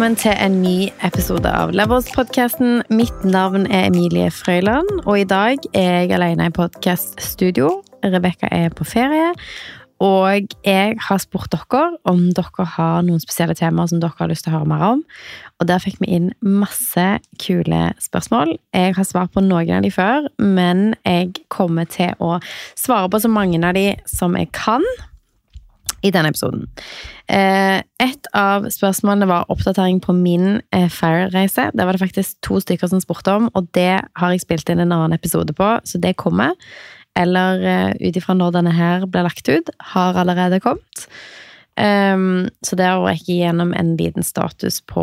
Velkommen til en ny episode av Levels-podkasten. Mitt navn er Emilie Frøyland, og i dag er jeg alene i podkaststudio. Rebekka er på ferie, og jeg har spurt dere om dere har noen spesielle temaer som dere har lyst til å høre mer om. Og der fikk vi inn masse kule spørsmål. Jeg har svart på noen av de før, men jeg kommer til å svare på så mange av de som jeg kan i denne episoden. Eh, et av spørsmålene var oppdatering på min eh, Fair-reise. Det var det faktisk to stykker som spurte om, og det har jeg spilt inn en annen episode på, så det kommer. Eller uh, ut ifra når denne her blir lagt ut, har allerede kommet. Um, så der gikk jeg gjennom en liten status på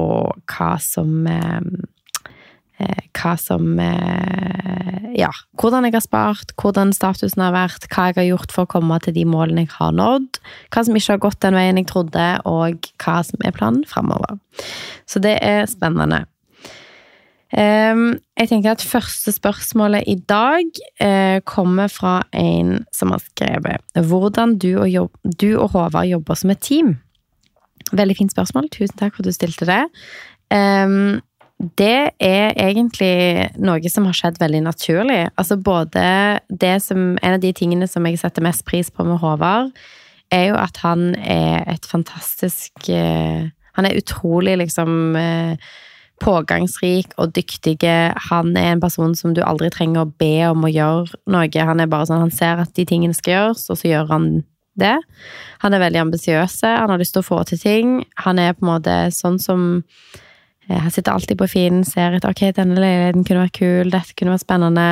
hva som um, hva som Ja, hvordan jeg har spart, hvordan statusen har vært, hva jeg har gjort for å komme til de målene jeg har nådd, hva som ikke har gått den veien jeg trodde, og hva som er planen framover. Så det er spennende. Jeg tenker at første spørsmålet i dag eh, kommer fra en som har skrevet hvordan du og, jobb, du og Håvard jobber som et team. Veldig fint spørsmål. Tusen takk for at du stilte det det er egentlig noe som har skjedd veldig naturlig. Altså både det som En av de tingene som jeg setter mest pris på med Håvard, er jo at han er et fantastisk eh, Han er utrolig liksom eh, pågangsrik og dyktig. Han er en person som du aldri trenger å be om å gjøre noe. Han er bare sånn, han ser at de tingene skal gjøres, og så gjør han det. Han er veldig ambisiøs. Han har lyst til å få til ting. Han er på en måte sånn som han sitter alltid på Finn, ser etter ok, denne leiligheten kunne vært kul, dette kunne vært spennende.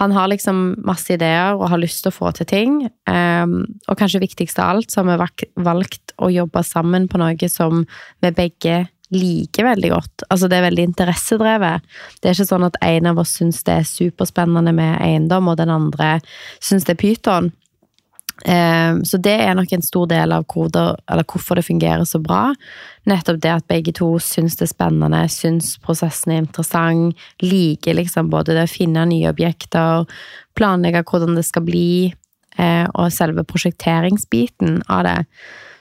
Han har liksom masse ideer og har lyst til å få til ting. Um, og kanskje viktigst av alt, så har vi valgt å jobbe sammen på noe som vi begge liker veldig godt. Altså det er veldig interessedrevet. Det er ikke sånn at en av oss syns det er superspennende med eiendom, og den andre syns det er pyton. Ehm, så det er nok en stor del av koder, eller hvorfor det fungerer så bra. Nettopp det at begge to syns det er spennende, syns prosessen er interessant, liker liksom både det å finne nye objekter, planlegge hvordan det skal bli, eh, og selve prosjekteringsbiten av det.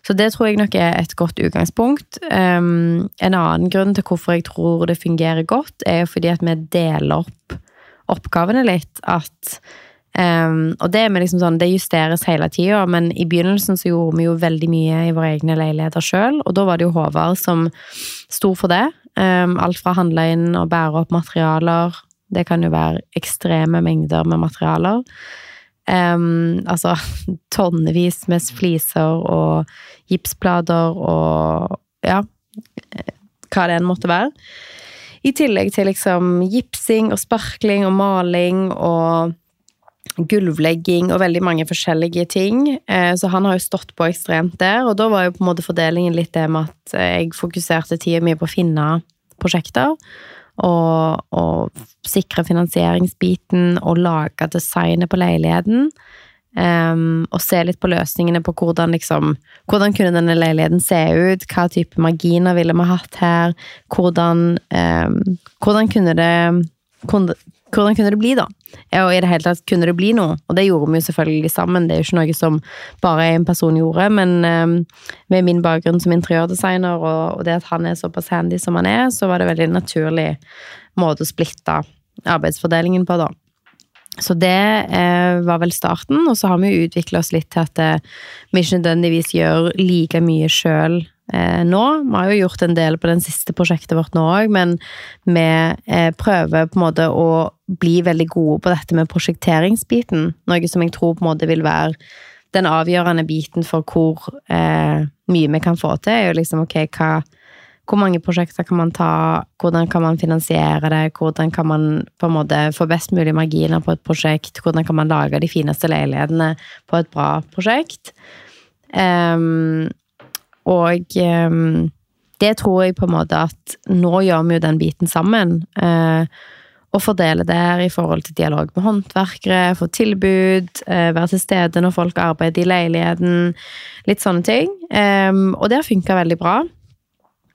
Så det tror jeg nok er et godt utgangspunkt. Ehm, en annen grunn til hvorfor jeg tror det fungerer godt, er jo fordi at vi deler opp oppgavene litt. At Um, og det, liksom sånn, det, justeres hele tida, men i begynnelsen så gjorde vi jo veldig mye i våre egne leiligheter sjøl, og da var det jo Håvard som sto for det. Um, alt fra handle inn og bære opp materialer. Det kan jo være ekstreme mengder med materialer. Um, altså tonnevis med fliser og gipsplater og ja Hva det enn måtte være. I tillegg til liksom gipsing og sparkling og maling og gulvlegging og veldig mange forskjellige ting. Eh, så han har jo stått på ekstremt der, og da var jo på en måte fordelingen litt det med at jeg fokuserte tida mi på å finne prosjekter. Og, og sikre finansieringsbiten og lage designet på leiligheten. Um, og se litt på løsningene på hvordan liksom Hvordan kunne denne leiligheten se ut? Hva type marginer ville vi hatt her? Hvordan, um, hvordan kunne det hvordan kunne det bli, da? Og i det hele tatt, kunne det bli noe? Og det gjorde vi jo selvfølgelig sammen, det er jo ikke noe som bare en person gjorde, men um, med min bakgrunn som interiørdesigner og, det at han er såpass handy som han er, så var det veldig naturlig måte å splitte arbeidsfordelingen på, da. Så det eh, var vel starten, og så har vi jo utvikla oss litt til at eh, vi ikke nødvendigvis gjør like mye sjøl eh, nå. Vi har jo gjort en del på den siste prosjektet vårt nå òg, men vi eh, prøver på en måte å bli veldig gode på dette med prosjekteringsbiten. Noe som jeg tror på en måte vil være den avgjørende biten for hvor eh, mye vi kan få til. er jo liksom ok, hva hvor mange prosjekter kan man ta, hvordan kan man finansiere det, hvordan kan man på en måte få best mulig marginer på et prosjekt, hvordan kan man lage de fineste leilighetene på et bra prosjekt. Um, og um, det tror jeg på en måte at nå gjør vi jo den biten sammen. Uh, og fordele der i forhold til dialog med håndverkere, få tilbud, uh, være til stede når folk arbeider i leiligheten. Litt sånne ting. Um, og det har funka veldig bra.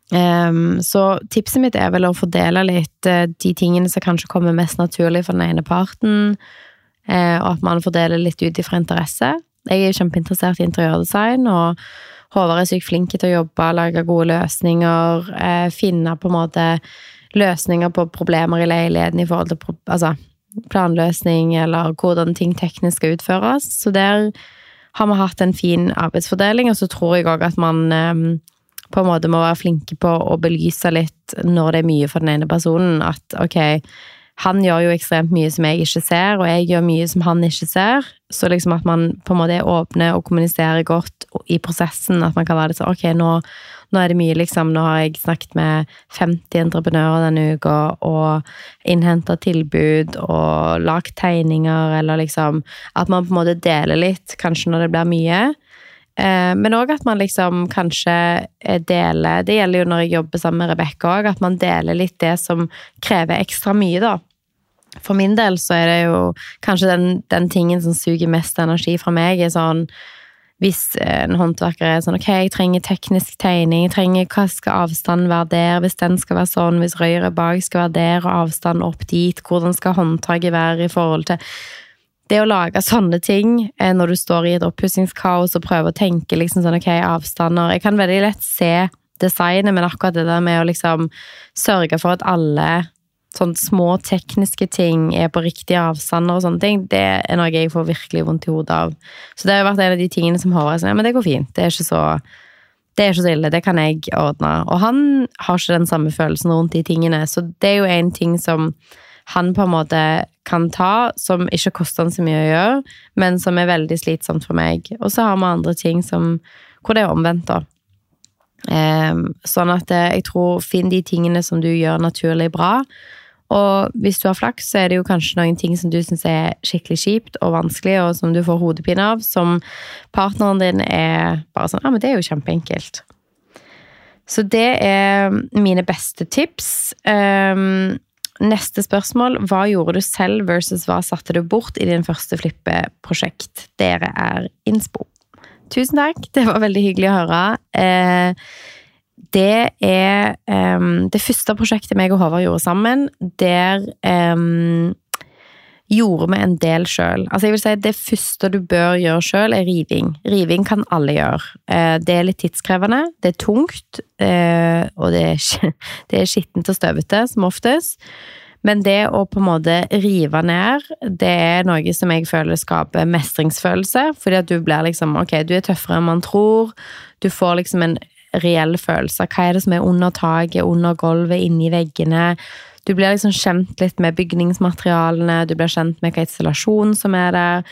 Um, så tipset mitt er vel å fordele litt uh, de tingene som kanskje kommer mest naturlig for den ene parten, og at man fordeler litt ut ifra interesse. Jeg er kjempeinteressert i interiørdesign, og Håvard er sykt flink til å jobbe, lage gode løsninger, eh, finne på en måte løsninger på problemer i leiligheten i forhold til altså, planløsning eller hvordan ting teknisk skal utføres. Så der har vi hatt en fin arbeidsfordeling, og så tror jeg òg at man eh, på en måte må være flinke på å belyse litt når det er mye for den ene personen. At ok, han gjør jo ekstremt mye som jeg ikke ser, og jeg gjør mye som han ikke ser. Så liksom at man på en måte er åpne og kommuniserer godt i prosessen. At man kan være litt sånn ok, nå, nå, er det mye, liksom. Nå har jeg snakket med 50 entreprenører denne uka og innhenta tilbud og lagd tegninger, eller liksom At man på en måte deler litt, kanskje når det blir mye. Eh, men òg at man liksom kanskje eh, deler Det gjelder jo når jeg jobber sammen med Rebekka òg, at man deler litt det som krever ekstra mye, da. For min del så er det jo kanskje den, den tingen som suger mest energi fra meg, er sånn hvis en håndverker er sånn ok, jeg trenger teknisk tegning, jeg trenger hva skal avstanden være der, hvis den skal være sånn, hvis røret bak skal være der og avstanden opp dit, hvordan skal håndtaket være i forhold til det å lage sånne ting eh, når du står i et oppussingskaos og prøver å tenke liksom sånn, ok, avstander. Jeg kan veldig lett se designet, men akkurat det der med å liksom sørge for at alle sånne små tekniske ting er på riktige avstander og sånne ting, det er noe jeg får virkelig vondt i hodet av. Så det har vært en av de tingene som Håvard sier, ja, men det går fint, det er ikke så det er ikke så ille, det kan jeg ordne. Og han har ikke den samme følelsen rundt de tingene, så det er jo en ting som han på en måte kan ta, som ikke koster han så mye å gjøre, men som er veldig slitsomt for meg. Og så har vi andre ting som, hvor det er omvendt, da. Um, sånn at eh, jeg tror finn de tingene som du gjør naturlig bra. Og hvis du har flaks, så er det jo kanskje noen ting som du syns er skikkelig kjipt og vanskelig, og som du får hodepine av, som partneren din er bare sånn Ja, men det er jo kjempeenkelt. Så det er mine beste tips. Um, Neste spørsmål. Hva gjorde du selv versus hva satte du bort i din første flippeprosjekt? Dere er innspo. Tusen takk, det var veldig hyggelig å høre. Eh, det er um, det første prosjektet meg og Håvard gjorde sammen. Der um, gjorde vi en del sjøl. Altså jeg vil si Det første du bør gjøre sjøl, er riving. Riving kan alle gjøre. Uh, det er litt tidskrevende, det er tungt, uh, og det er, det er skittent og støvete, som oftest. Men det å på en måte rive ned, det er noe som jeg føler skaper mestringsfølelse. Fordi at du blir liksom Ok, du er tøffere enn man tror. Du får liksom en reell følelser. hva er det som er under taket, under gulvet, inni veggene. Du blir liksom kjent litt med bygningsmaterialene, du blir kjent med hva installasjon som er der.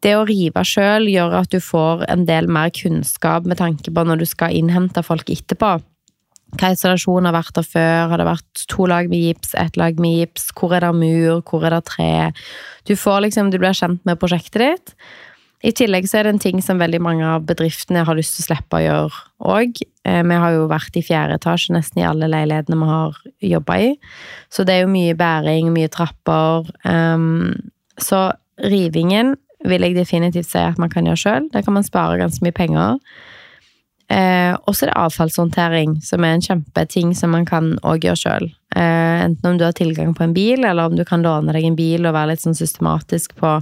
Det å rive sjøl gjør at du får en del mer kunnskap med tanke på når du skal innhente folk etterpå. Hva installasjon har vært der før? Har det vært to lag med gips, ett lag med gips? Hvor er det mur? Hvor er det tre? Du får liksom, du blir kjent med prosjektet ditt. I tillegg så er det en ting som veldig mange av bedriftene har lyst til å slippe å gjøre òg. Eh, vi har jo vært i fjerde etasje nesten i alle leilighetene vi har jobba i. Så det er jo mye bæring, mye trapper. Um, så rivingen vil jeg definitivt si at man kan gjøre sjøl. Der kan man spare ganske mye penger. Eh, og så er det avfallshåndtering, som er en kjempeting som man kan òg gjøre sjøl. Eh, enten om du har tilgang på en bil, eller om du kan låne deg en bil og være litt sånn systematisk på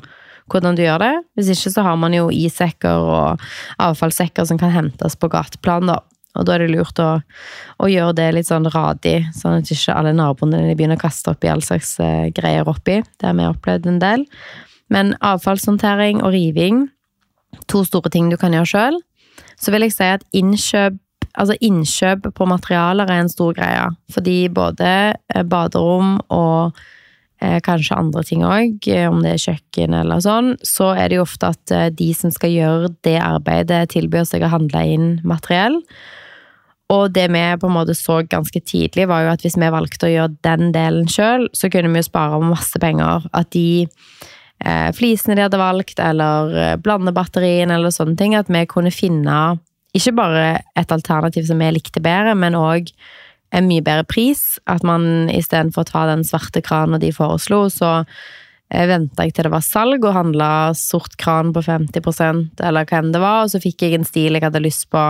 hvordan du gjør det. Hvis ikke så har man jo isekker og avfallssekker som kan hentes på gateplan, da. Og da er det lurt å, å gjøre det litt sånn radig, sånn at ikke alle naboene dine begynner å kaste oppi all slags uh, greier oppi. Det har vi opplevd en del. Men avfallshåndtering og riving, to store ting du kan gjøre sjøl. Så vil jeg si at innkjøp Altså innkjøp på materialer er en stor greie. Fordi både eh, baderom og Eh, kanskje andre ting òg, eh, om det er kjøkken eller sånn, så er det jo ofte at eh, de som skal gjøre det arbeidet, tilbyr seg å handle inn materiell. Og det vi på en måte så ganske tidlig, var jo at hvis vi valgte å gjøre den delen sjøl, så kunne vi jo spare masse penger. At de eh, flisene de hadde valgt, eller blandebatterien eller sånne ting, at vi kunne finne ikke bare et alternativ som vi likte bedre, men òg en mye bedre pris. At man istedenfor å ta den svarte kranen de foreslo, så eh, venta jeg til det var salg og handla sort kran på 50% eller hva enn det var, og så fikk jeg en stil jeg hadde lyst på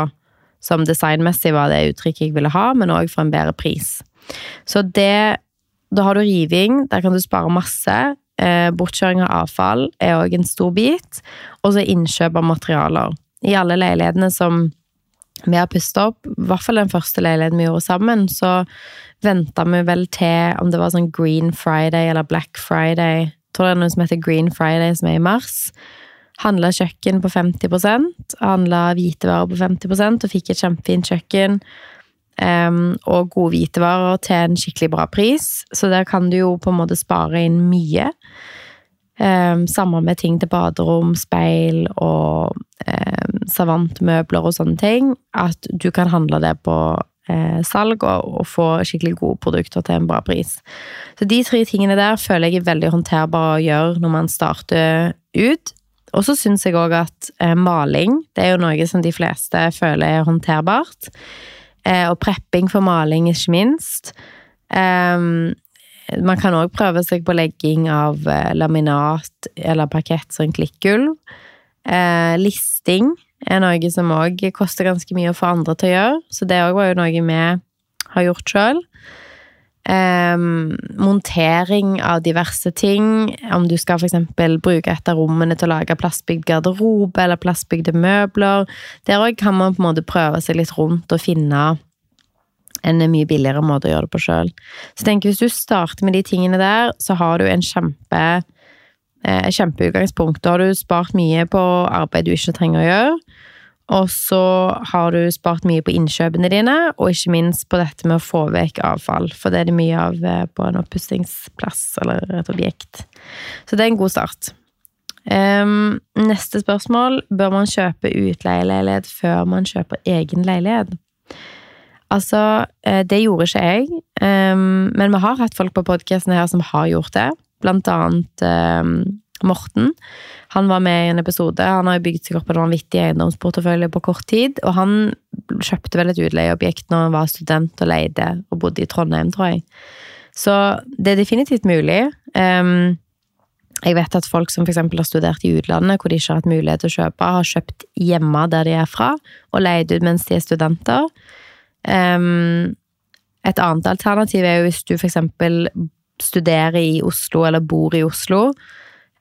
som designmessig var det uttrykket jeg ville ha, men òg for en bedre pris. Så det Da har du riving, der kan du spare masse. Eh, bortkjøring av avfall er òg en stor bit. Og så innkjøp av materialer. I alle leilighetene som vi har pusta opp, i hvert fall den første leiligheten vi gjorde sammen, så venta vi vel til om det var sånn Green Friday eller Black Friday. Jeg tror det er noe som heter Green Friday, som er i mars. Handla kjøkken på 50% handla hvitevarer på 50 og fikk et kjempefint kjøkken. Um, og gode hvitevarer til en skikkelig bra pris, så der kan du jo på en måte spare inn mye. Um, samme med ting til baderom, speil og um, savantmøbler og sånne ting. At du kan handle det på uh, salg og, og, få skikkelig gode produkter til en bra pris. Så de tre tingene der føler jeg er veldig håndterbare å gjøre når man starter ut. Og så syns jeg òg at uh, maling, det er jo noe som de fleste føler er håndterbart. Uh, og prepping for maling, ikke minst. Um, man kan òg prøve seg på legging av eh, laminat eller parkett som klikkgulv. Eh, listing er noe som òg koster ganske mye å få andre til å gjøre, så det òg var jo noe vi har gjort sjøl. Eh, montering av diverse ting. Om du skal f.eks. bruke et av rommene til å lage plastbygd garderobe eller plastbygde møbler. Der òg kan man på en måte prøve seg litt rundt og finne en mye billigere måte å gjøre det på sjøl. Så tenk, hvis du starter med de tingene der, så har du en kjempe eh, kjempeutgangspunkt. Da har du spart mye på arbeid du ikke trenger å gjøre. Og så har du spart mye på innkjøpene dine, og ikke minst på dette med å få vekk avfall. For det er det mye av eh, på en oppussingsplass eller et objekt. Så det er en god start. Um, neste spørsmål. Bør man kjøpe utleieleilighet før man kjøper egen leilighet? Altså, eh, det gjorde ikke jeg, ehm, men vi har hatt folk på podkasten her som har gjort det. Blant annet ehm, Morten. Han var med i en episode. Han har bygd seg opp en vanvittig eiendomsportefølje på kort tid. Og han kjøpte vel et utleieobjekt når han var student og leide, og bodde i Trondheim, tror jeg. Så det er definitivt mulig. Ehm, jeg vet at folk som f.eks. har studert i utlandet, hvor de ikke har hatt mulighet til å kjøpe, har kjøpt hjemme der de er fra, og leid ut mens de er studenter. Um, et annet alternativ er jo hvis du f.eks. studerer i Oslo eller bor i Oslo,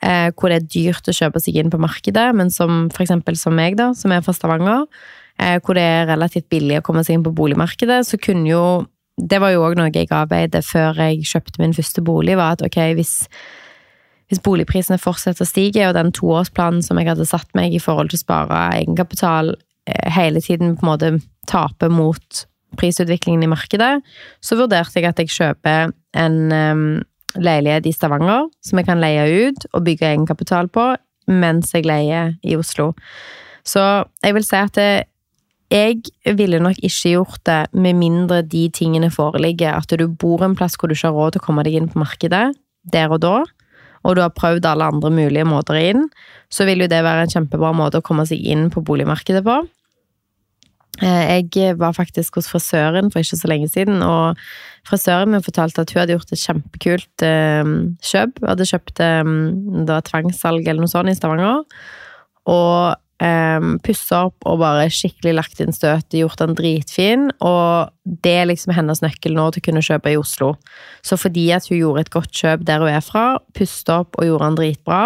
eh, hvor det er dyrt å kjøpe seg inn på markedet, men som f.eks. som meg, da, som er fra Stavanger, eh, hvor det er relativt billig å komme seg inn på boligmarkedet, så kunne jo Det var jo òg noe jeg avveide før jeg kjøpte min første bolig, var at ok, hvis hvis boligprisene fortsetter å stige, og den toårsplanen som jeg hadde satt meg i forhold til å spare egenkapital, hele tiden på en måte taper mot prisutviklingen i markedet, så vurderte jeg at jeg kjøper en leilighet i Stavanger som jeg kan leie ut og bygge egenkapital på, mens jeg leier i Oslo. Så jeg vil si at jeg ville nok ikke gjort det med mindre de tingene foreligger. At du bor en plass hvor du ikke har råd til å komme deg inn på markedet der og da, og du har prøvd alle andre mulige måter inn, så vil jo det være en kjempebra måte å komme seg inn på boligmarkedet på. Eh, jeg var faktisk hos frisøren for ikke så lenge siden, og frisøren min fortalte at hun hadde gjort et kjempekult eh, kjøp. Hun hadde kjøpt eh, var tvangssalg eller noe sånt i Stavanger. Og um, pussa opp og bare skikkelig lagt inn støtet, gjort den dritfin. Og det er liksom hennes nøkkel nå til å kunne kjøpe i Oslo. Så fordi at hun gjorde et godt kjøp der hun er fra, pussa opp og gjorde den dritbra,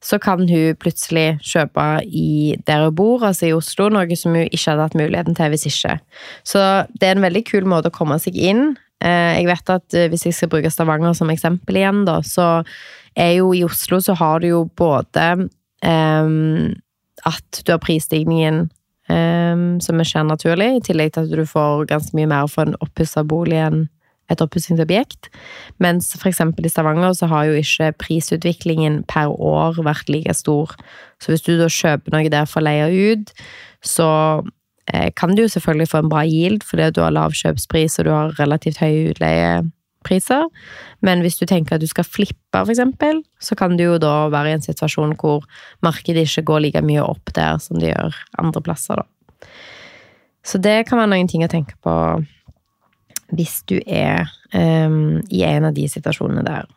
så kan hun plutselig kjøpe i der hun bor, altså i Oslo, noe som hun ikke hadde hatt muligheten til hvis ikke. Så det er en veldig kul måte å komme seg inn. Eh, jeg vet at eh, hvis jeg skal bruke Stavanger som eksempel igjen, da, så er jo i Oslo så har du jo både um, at du har prisstigningen um, som skjer naturlig, i tillegg til at du får ganske mye mer for en oppussa bolig enn et oppussingsobjekt. Mens eksempel i Stavanger så har jo ikke prisutviklingen per år vært like stor. Så hvis du da kjøper noe der for å leie ut, så eh, kan du jo selvfølgelig få en bra yield fordi du har lav kjøpspris og du har relativt høye utleiepriser. Men hvis du tenker at du skal flippe, eksempel, så kan du jo da være i en situasjon hvor markedet ikke går like mye opp der som det gjør andre plasser, da. Så det kan være noen ting å tenke på hvis du er um, i en av de situasjonene der.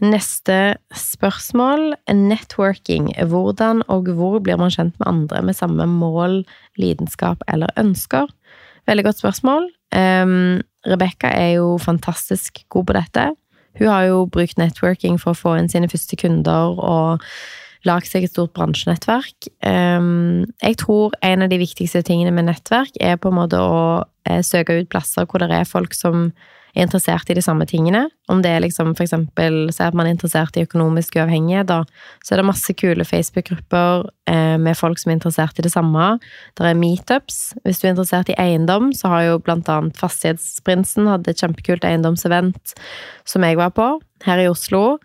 Neste spørsmål networking. Hvordan og hvor blir man kjent med andre med samme mål, lidenskap eller ønsker? Veldig godt spørsmål. Um, Rebekka er jo fantastisk god på dette. Hun har jo brukt networking for å få inn sine første kunder og lagd seg et stort bransjenettverk. Um, jeg tror en av de viktigste tingene med nettverk er på en måte å eh, søke ut plasser hvor det er folk som er interessert i de samme tingene. Om det er liksom eksempel Si at man er interessert i økonomisk uavhengighet, da. Så er det masse kule Facebook-grupper eh, med folk som er interessert i det samme. Det er meetups. Hvis du er interessert i eiendom, så har jo blant annet Fastighetsprinsen hadde et kjempekult eiendomsevent som jeg var på, her i Oslo.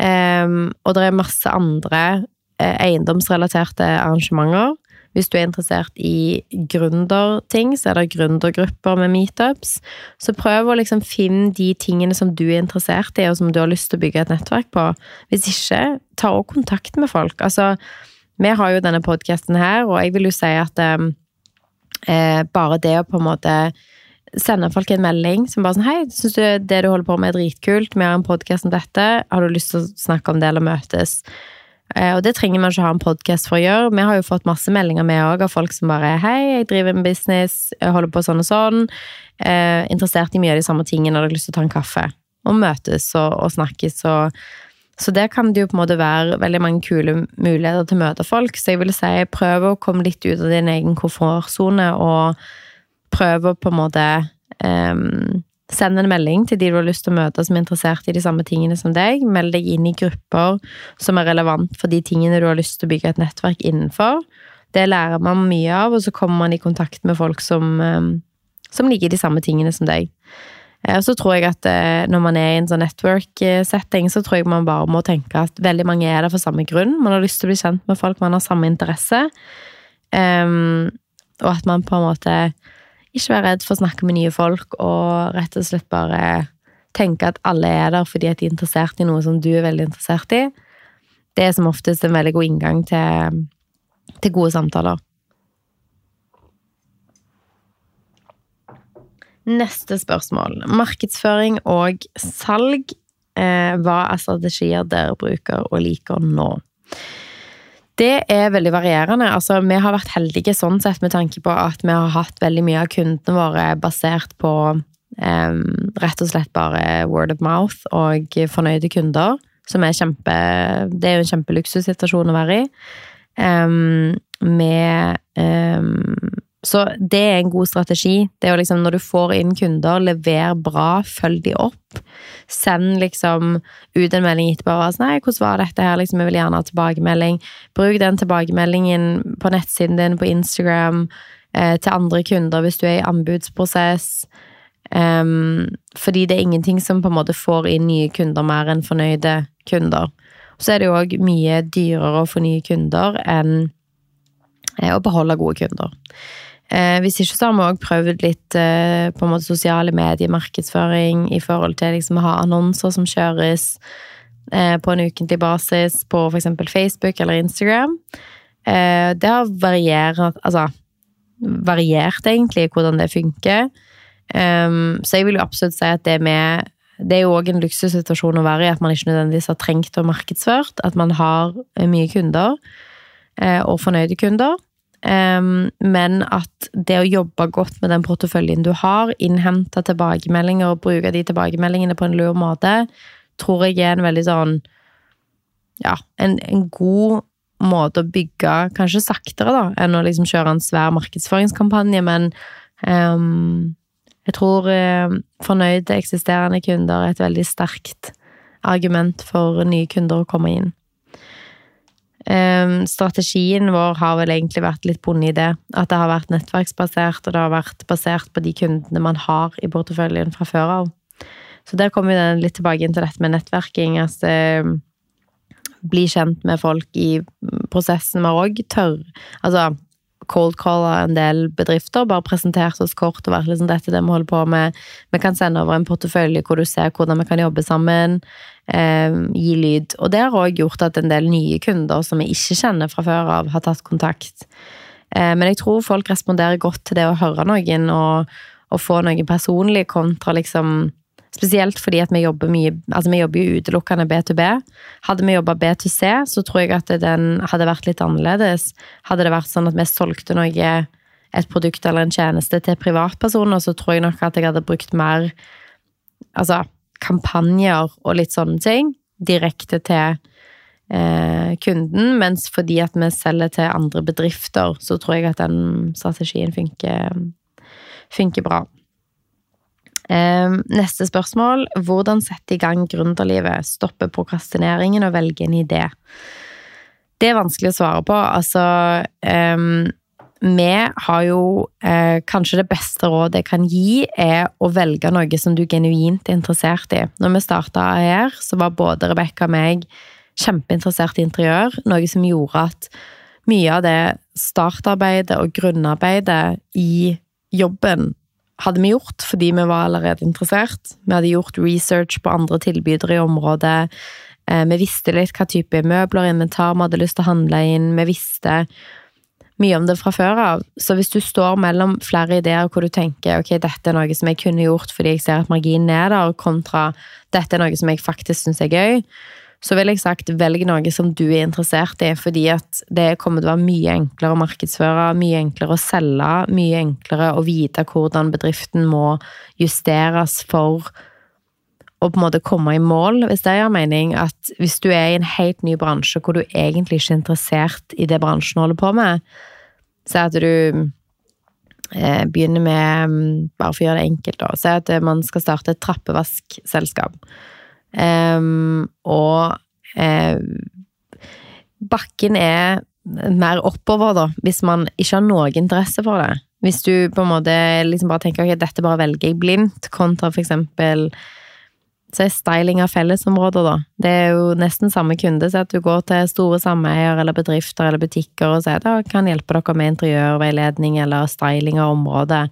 Um, og det er masse andre eh, eiendomsrelaterte arrangementer. Hvis du er interessert i gründerting, så er det gründergrupper med meetups. Så prøv å liksom finne de tingene som du er interessert i, og som du har lyst til å bygge et nettverk på. Hvis ikke, ta også kontakt med folk. Altså, vi har jo denne podkasten her, og jeg vil jo si at um, eh, bare det å på en måte sende folk en melding som bare sånn Hei, syns du det du holder på med er dritkult? Vi har en podkast om dette. Har du lyst til å snakke om det eller møtes? Eh, og det trenger man ikke ha en podkast for å gjøre. Vi har jo fått masse meldinger med også, av folk som bare Hei, jeg driver med business, jeg holder på sånn og sånn. Eh, interessert i mye av de samme tingene, har lyst til å ta en kaffe. Og møtes og, og snakkes og så der kan det jo på en måte være veldig mange kule muligheter til å møte folk. Så jeg vil si prøv å komme litt ut av din egen komfortsone og prøve å på en måte um, Send en melding til de du har lyst til å møte som er interessert i de samme tingene som deg. Meld deg inn i grupper som er relevant for de tingene du har lyst til å bygge et nettverk innenfor. Det lærer man mye av, og så kommer man i kontakt med folk som, um, som liker de samme tingene som deg. Eh, og så tror jeg at eh, når man er i en sånn network-setting, så tror jeg man bare må tenke at veldig mange er der for samme grunn. Man har lyst til å bli kjent med folk, man har samme interesse. Um, og at man på en måte ikke være redd for å snakke med nye folk, og rett og slett bare tenke at alle er der fordi at de er interessert i noe som du er veldig interessert i. Det er som oftest en veldig god inngang til, til gode samtaler. Neste spørsmål. Markedsføring og salg. Eh, hva er strategier dere bruker og liker nå? Det er veldig varierende. Altså, vi har vært heldige sånn sett med tanke på at vi har hatt veldig mye av kundene våre basert på um, rett og slett bare word of mouth og fornøyde kunder. Som er kjempe Det er jo en kjempeluksussituasjon å være i. Um, med um, så det er en god strategi. Det er jo liksom når du får inn kunder, lever bra, følg de opp. Send liksom ut en melding etterpå og sånn 'Nei, hvordan var dette her?' Liksom, jeg vil gjerne ha tilbakemelding. Bruk den tilbakemeldingen på nettsiden din, på Instagram, eh, til andre kunder hvis du er i anbudsprosess. Um, fordi det er ingenting som på en måte får inn nye kunder mer enn fornøyde kunder. Så er det jo òg mye dyrere å få nye kunder enn eh, å beholde gode kunder. Eh, hvis ikke så har vi òg prøvd litt eh, på en måte sosiale mediemarkedsføring i forhold til liksom å ha annonser som kjøres på en ukentlig basis på f.eks. Facebook eller Instagram. Det har variert Altså variert, egentlig, hvordan det funker. Um, så jeg vil jo absolutt si at det med det er jo òg en luksussituasjon å være i, at man ikke nødvendigvis har trengt å markedsført. At man har mye kunder, og fornøyde kunder. Um, men at det å jobbe godt med den porteføljen du har, innhente tilbakemeldinger og bruke de tilbakemeldingene på en lur måte, tror jeg er en veldig sånn Ja, en, en god måte å bygge Kanskje saktere, da, enn å liksom kjøre en svær markedsføringskampanje, men um, jeg tror uh, fornøyde eksisterende kunder er et veldig sterkt argument for nye kunder å komme inn. Um, strategien vår har vel egentlig vært litt bundet i det. At det har vært nettverksbasert, og det har vært basert på de kundene man har i porteføljen fra før av. Så der kommer vi litt tilbake inn til dette med nettverking. Altså, bli kjent med folk i prosessen. men òg tørr Altså, cold calla en del bedrifter, bare presentert oss kort og vært liksom dette det vi holder på med. Vi kan sende over en portefølje hvor du ser hvordan vi kan jobbe sammen. Eh, gi lyd. Og det har òg gjort at en del nye kunder som vi ikke kjenner fra før av, har tatt kontakt. Eh, men jeg tror folk responderer godt til det å høre noen og, og få noe personlig kontra liksom Spesielt fordi at vi jobber mye Altså, vi jobber jo utelukkende B2B. Hadde vi jobba B2C, så tror jeg at den hadde vært litt annerledes. Hadde det vært sånn at vi solgte noe, et produkt eller en tjeneste til privatpersoner, så tror jeg nok at jeg hadde brukt mer altså, kampanjer og litt sånne ting direkte til eh, kunden, mens fordi at vi selger til andre bedrifter, så tror jeg at den strategien funker, funker bra. Eh, neste spørsmål. Hvordan sette i gang gründerlivet? Stoppe prokrastineringen og velge en idé? Det er vanskelig å svare på. Altså um, Vi har jo uh, Kanskje det beste rådet jeg kan gi, er å velge noe som du genuint er interessert i. Når vi starta her, så var både Rebekka og meg kjempeinteressert i interiør. Noe som gjorde at mye av det startarbeidet og grunnarbeidet i jobben hadde vi gjort fordi vi var allerede interessert. Vi hadde gjort research på andre tilbydere i området. Eh, vi visste litt hva type møbler og inventar vi hadde lyst til å handle inn. Vi visste mye om det fra før av. Så hvis du står mellom flere ideer hvor du tenker ok, dette er noe som jeg kunne gjort fordi jeg ser at marginen er der, kontra dette er noe som jeg faktisk syns er gøy, så vil jeg sagt velg noe som du er interessert i, fordi at det kommer til å være mye enklere å markedsføre, mye enklere å selge, mye enklere å vite hvordan bedriften må justeres for å på en måte komme i mål, hvis det gjør mening. At hvis du er i en helt ny bransje hvor du egentlig ikke er interessert i det bransjen holder på med, så at du eh, begynner med mm, Bare for å gjøre det enkelt, da. Si at man skal starte et trappevaskselskap. Um, og eh, bakken er mer oppover, da, hvis man ikke har noe interesse for det. Hvis du på en måte liksom bare tenker ok, dette bare velger jeg blindt, kontra for eksempel så er styling av fellesområder, da. Det er jo nesten samme kunde. Så at du går til store sameier eller bedrifter eller butikker og sier at jeg kan hjelpe dere med interiørveiledning eller styling av området.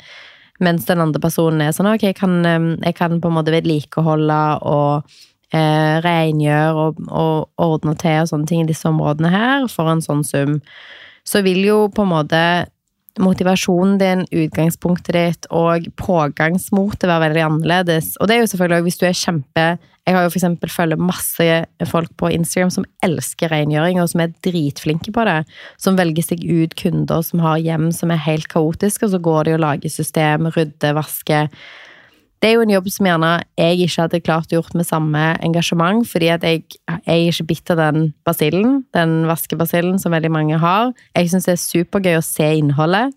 Mens den andre personen er sånn ok, jeg kan, jeg kan på en måte vedlikeholde og eh, rengjøre og, og ordne til og sånne ting i disse områdene her for en sånn sum. Så vil jo på en måte motivasjonen din, utgangspunktet ditt og pågangsmotet være veldig annerledes. Og det er jo selvfølgelig også hvis du er kjempe Jeg har jo eksempel følger masse folk på Instagram som elsker rengjøring, og som er dritflinke på det. Som velger seg ut kunder som har hjem som er helt kaotiske, og så går de og lager system, rydder, vasker det er jo en jobb som gjerne jeg ikke hadde klart gjort med samme engasjement, fordi at jeg, jeg er ikke bitt av den basillen, den vaskebasillen som veldig mange har. Jeg syns det er supergøy å se innholdet.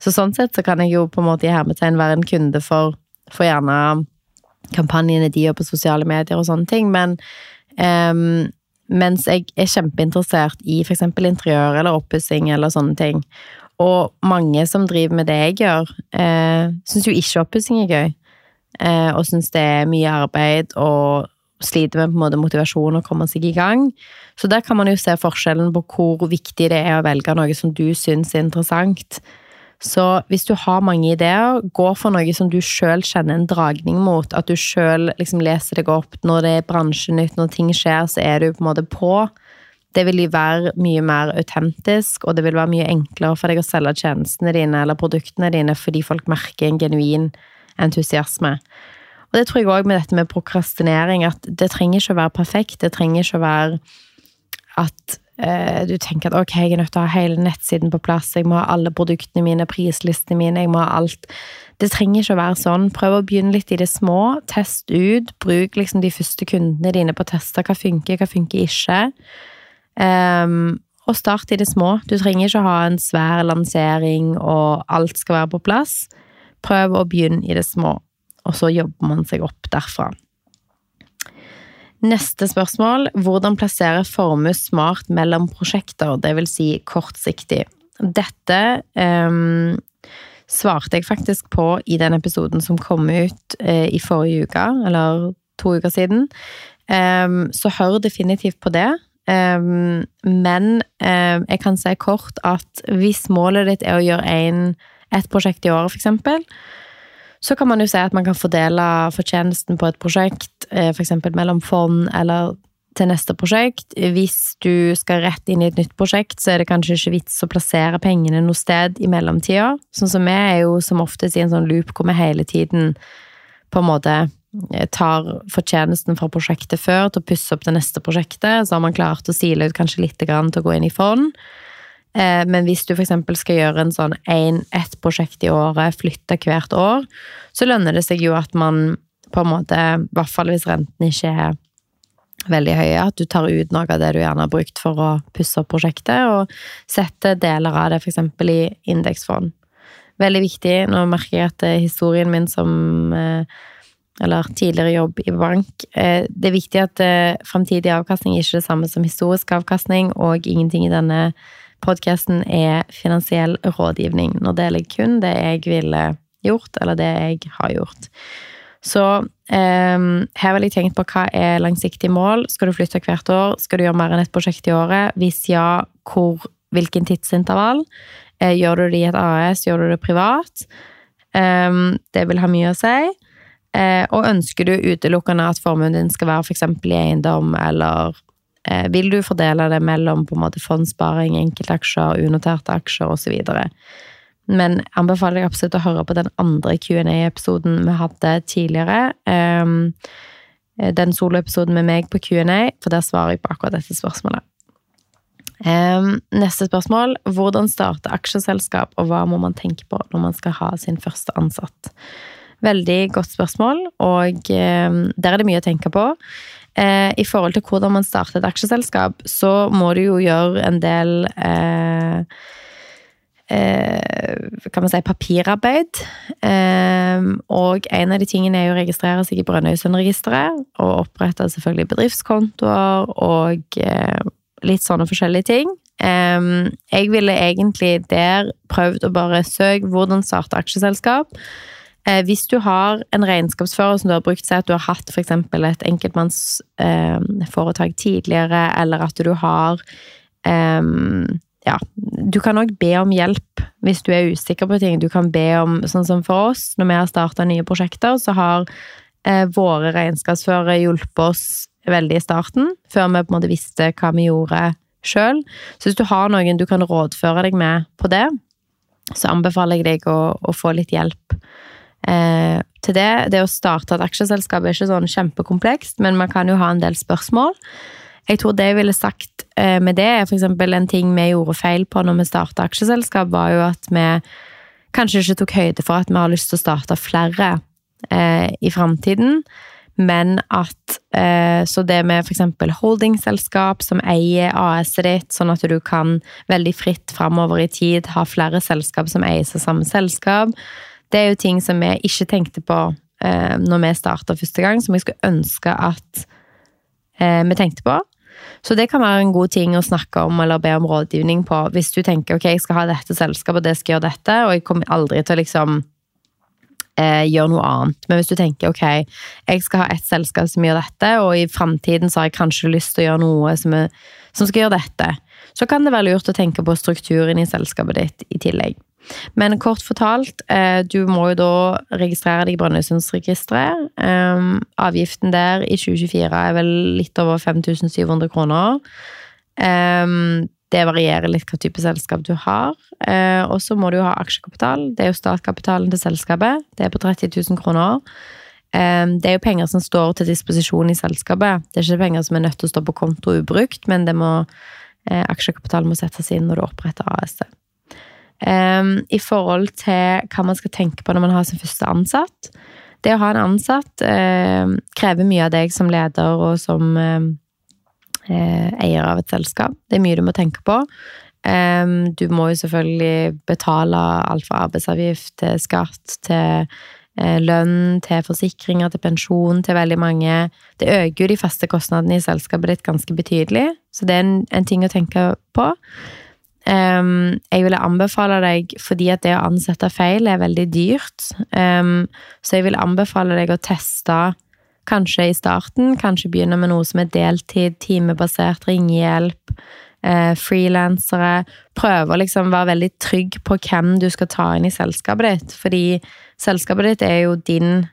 Så sånn sett så kan jeg jo på en måte i hermetegn være en kunde for, for gjerne kampanjene de gjør på sosiale medier og sånne ting, men um, mens jeg er kjempeinteressert i f.eks. interiør eller oppussing eller sånne ting. Og mange som driver med det jeg gjør, eh, syns jo ikke oppussing er gøy. Eh, og syns det er mye arbeid og sliter med på en måte motivasjon å komme seg i gang. Så der kan man jo se forskjellen på hvor viktig det er å velge noe som du syns er interessant. Så hvis du har mange ideer, gå for noe som du sjøl kjenner en dragning mot. At du sjøl liksom leser deg opp når det er bransjenytt, når ting skjer, så er du på en måte på. Det vil være mye mer autentisk, og det vil være mye enklere for deg å selge tjenestene dine eller produktene dine fordi folk merker en genuin entusiasme. Og det tror jeg òg med dette med prokrastinering, at det trenger ikke å være perfekt. Det trenger ikke å være at du tenker at ok, jeg er nødt til å ha hele nettsiden på plass, jeg må ha alle produktene mine, prislistene mine, jeg må ha alt. Det trenger ikke å være sånn. Prøv å begynne litt i det små. Test ut. Bruk liksom de første kundene dine på å teste hva funker, hva funker ikke. Um, og start i det små. Du trenger ikke å ha en svær lansering og alt skal være på plass. Prøv å begynne i det små, og så jobber man seg opp derfra. Neste spørsmål hvordan plassere formue smart mellom prosjekter, dvs. Si kortsiktig. Dette um, svarte jeg faktisk på i den episoden som kom ut uh, i forrige uke, eller to uker siden. Um, så hør definitivt på det. Um, men jeg kan si kort at hvis målet ditt er å gjøre en et prosjekt i året, f.eks., så kan man jo si at man kan fordele fortjenesten på et prosjekt, eh, f.eks. mellom fond eller til neste prosjekt. Hvis du skal rett inn i et nytt prosjekt, så er det kanskje ikke vits å plassere pengene noe sted i mellomtida. Sånn som vi er jo som oftest i en sånn loop hvor vi hele tiden på en måte eh, tar fortjenesten fra prosjektet før til å pusse opp det neste prosjektet. Så har man klart å sile ut kanskje litt til å gå inn i fond. Eh, men hvis du f.eks. skal gjøre en sånn en, ett prosjekt i året, flytte hvert år, så lønner det seg jo at man på en måte, i hvert fall hvis renten ikke er veldig høye, at du tar ut noe av det du gjerne har brukt for å pusse opp prosjektet, og setter deler av det f.eks. i indeksfond. Veldig viktig. Nå merker jeg at historien min som eller tidligere jobb i bank. Det er viktig at fremtidig avkastning er ikke det samme som historisk avkastning, og ingenting i denne podkasten er finansiell rådgivning. Nå deler jeg kun det jeg ville gjort, eller det jeg har gjort. Så eh, her vil jeg tenkt på hva er langsiktige mål. Skal du flytte hvert år? Skal du gjøre mer enn ett prosjekt i året? Hvis ja, hvor, hvilken tidsintervall? Eh, gjør du det i et AS? Gjør du det privat? Eh, det vil ha mye å si. Eh, og ønsker du utelukkende at formuen din skal være f.eks. i eiendom, eller vil du fordele det mellom på en måte fondssparing, enkeltaksjer, unoterte aksjer osv.? Men anbefaler jeg absolutt å høre på den andre Q&A-episoden vi hadde tidligere. Um, den soloepisoden med meg på Q&A, for der svarer jeg på akkurat dette spørsmålet. Um, neste spørsmål. Hvordan starte aksjeselskap, og hva må man tenke på når man skal ha sin første ansatt? Veldig godt spørsmål, og um, der er det mye å tenke på. Uh, I forhold til hvordan man starter et aksjeselskap, så må du jo gjøre en del eh, eh, kan man si, papirarbeid. Eh, og en av de tingene er jo å registrere seg i Brønnøysundregisteret. Og opprette selvfølgelig bedriftskontoer og eh, litt sånne forskjellige ting. Eh, jeg ville egentlig der prøvd å bare søke hvordan starte aksjeselskap. Eh, hvis du har en regnskapsfører som du har brukt, seg at du har hatt f.eks. et enkeltmannsforetak eh, tidligere, eller at du har um, ja, du kan òg be om hjelp hvis du er usikker på ting. Du kan be om, sånn som for oss, når vi har starta nye prosjekter, så har eh, våre regnskapsførere hjulpet oss veldig i starten, før vi på en måte visste hva vi gjorde sjøl. Så hvis du har noen du kan rådføre deg med på det, så anbefaler jeg deg å, å få litt hjelp. Eh, til det. Det å starte et aksjeselskap er ikke sånn kjempekomplekst, men man kan jo ha en del spørsmål. Jeg tror det jeg ville sagt eh, med det, er f.eks. en ting vi gjorde feil på når vi starta aksjeselskap, var jo at vi kanskje ikke tok høyde for at vi har lyst til å starte flere eh, i framtiden. Men at eh, Så det med f.eks. holdingselskap som eier AS-et ditt, sånn at du kan veldig fritt framover i tid ha flere selskap som eies av samme selskap, det er jo ting som vi ikke tenkte på eh, når vi starta første gang, som jeg skulle ønske at eh, vi tenkte på. Så det kan være en god ting å snakke om eller be om rådgivning på. Hvis du tenker ok, jeg skal ha dette selskapet, det skal gjøre dette, og jeg kommer aldri til å liksom eh, gjøre noe annet. Men hvis du tenker ok, jeg skal ha ett selskap som gjør dette, og i framtiden har jeg kanskje lyst til å gjøre noe som, er, som skal gjøre dette, så kan det være lurt å tenke på strukturen i selskapet ditt i tillegg. Men kort fortalt, eh, du må jo da registrere deg i Brønnøysundsregisteret. Eh, avgiften der i 2024 er vel litt over 5700 kroner. Eh, det varierer litt hva type selskap du har. Og så må du ha aksjekapital. Det er jo startkapitalen til selskapet. Det er på 30 000 kroner. Det er jo penger som står til disposisjon i selskapet. Det er ikke penger som er nødt til å stå på konto ubrukt, men det må, aksjekapitalen må settes inn når du oppretter AS-et. Um, I forhold til hva man skal tenke på når man har sin første ansatt. Det å ha en ansatt uh, krever mye av deg som leder og som uh, eier av et selskap. Det er mye du må tenke på. Um, du må jo selvfølgelig betale alt fra arbeidsavgift til skatt til uh, lønn, til forsikringer, til pensjon, til veldig mange Det øker jo de faste kostnadene i selskapet ditt ganske betydelig, så det er en, en ting å tenke på. Um, jeg ville anbefale deg, fordi at det å ansette feil er veldig dyrt, um, så jeg vil anbefale deg å teste kanskje i starten, kanskje begynne med noe som er deltid, timebasert, ringehjelp, uh, frilansere. Prøve å liksom være veldig trygg på hvem du skal ta inn i selskapet ditt, fordi selskapet ditt er jo din,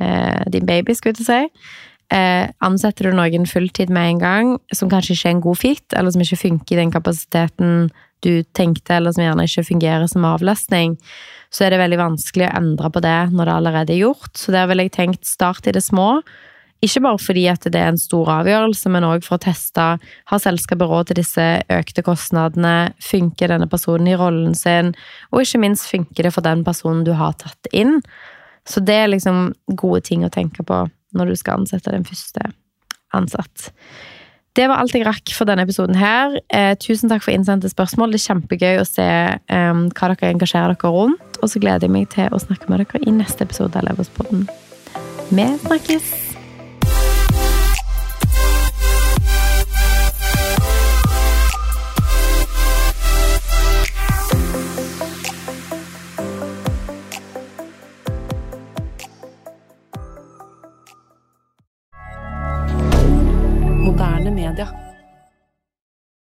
uh, din baby, skulle jeg si. Eh, ansetter du noen fulltid med en gang, som kanskje ikke er en god fit, eller som ikke funker i den kapasiteten du tenkte, eller som gjerne ikke fungerer som avlastning, så er det veldig vanskelig å endre på det når det allerede er gjort. Så der ville jeg tenkt start i det små. Ikke bare fordi at det er en stor avgjørelse, men òg for å teste har selskapet råd til disse økte kostnadene, funker denne personen i rollen sin, og ikke minst funker det for den personen du har tatt inn. Så det er liksom gode ting å tenke på når du skal ansette den første ansatt. Det var alt jeg rakk for denne episoden her. Eh, tusen takk for innsendte spørsmål. Det er kjempegøy å se eh, hva dere engasjerer dere rundt. Og så gleder jeg meg til å snakke med dere i neste episode av Leverspodden. Vi snakkes!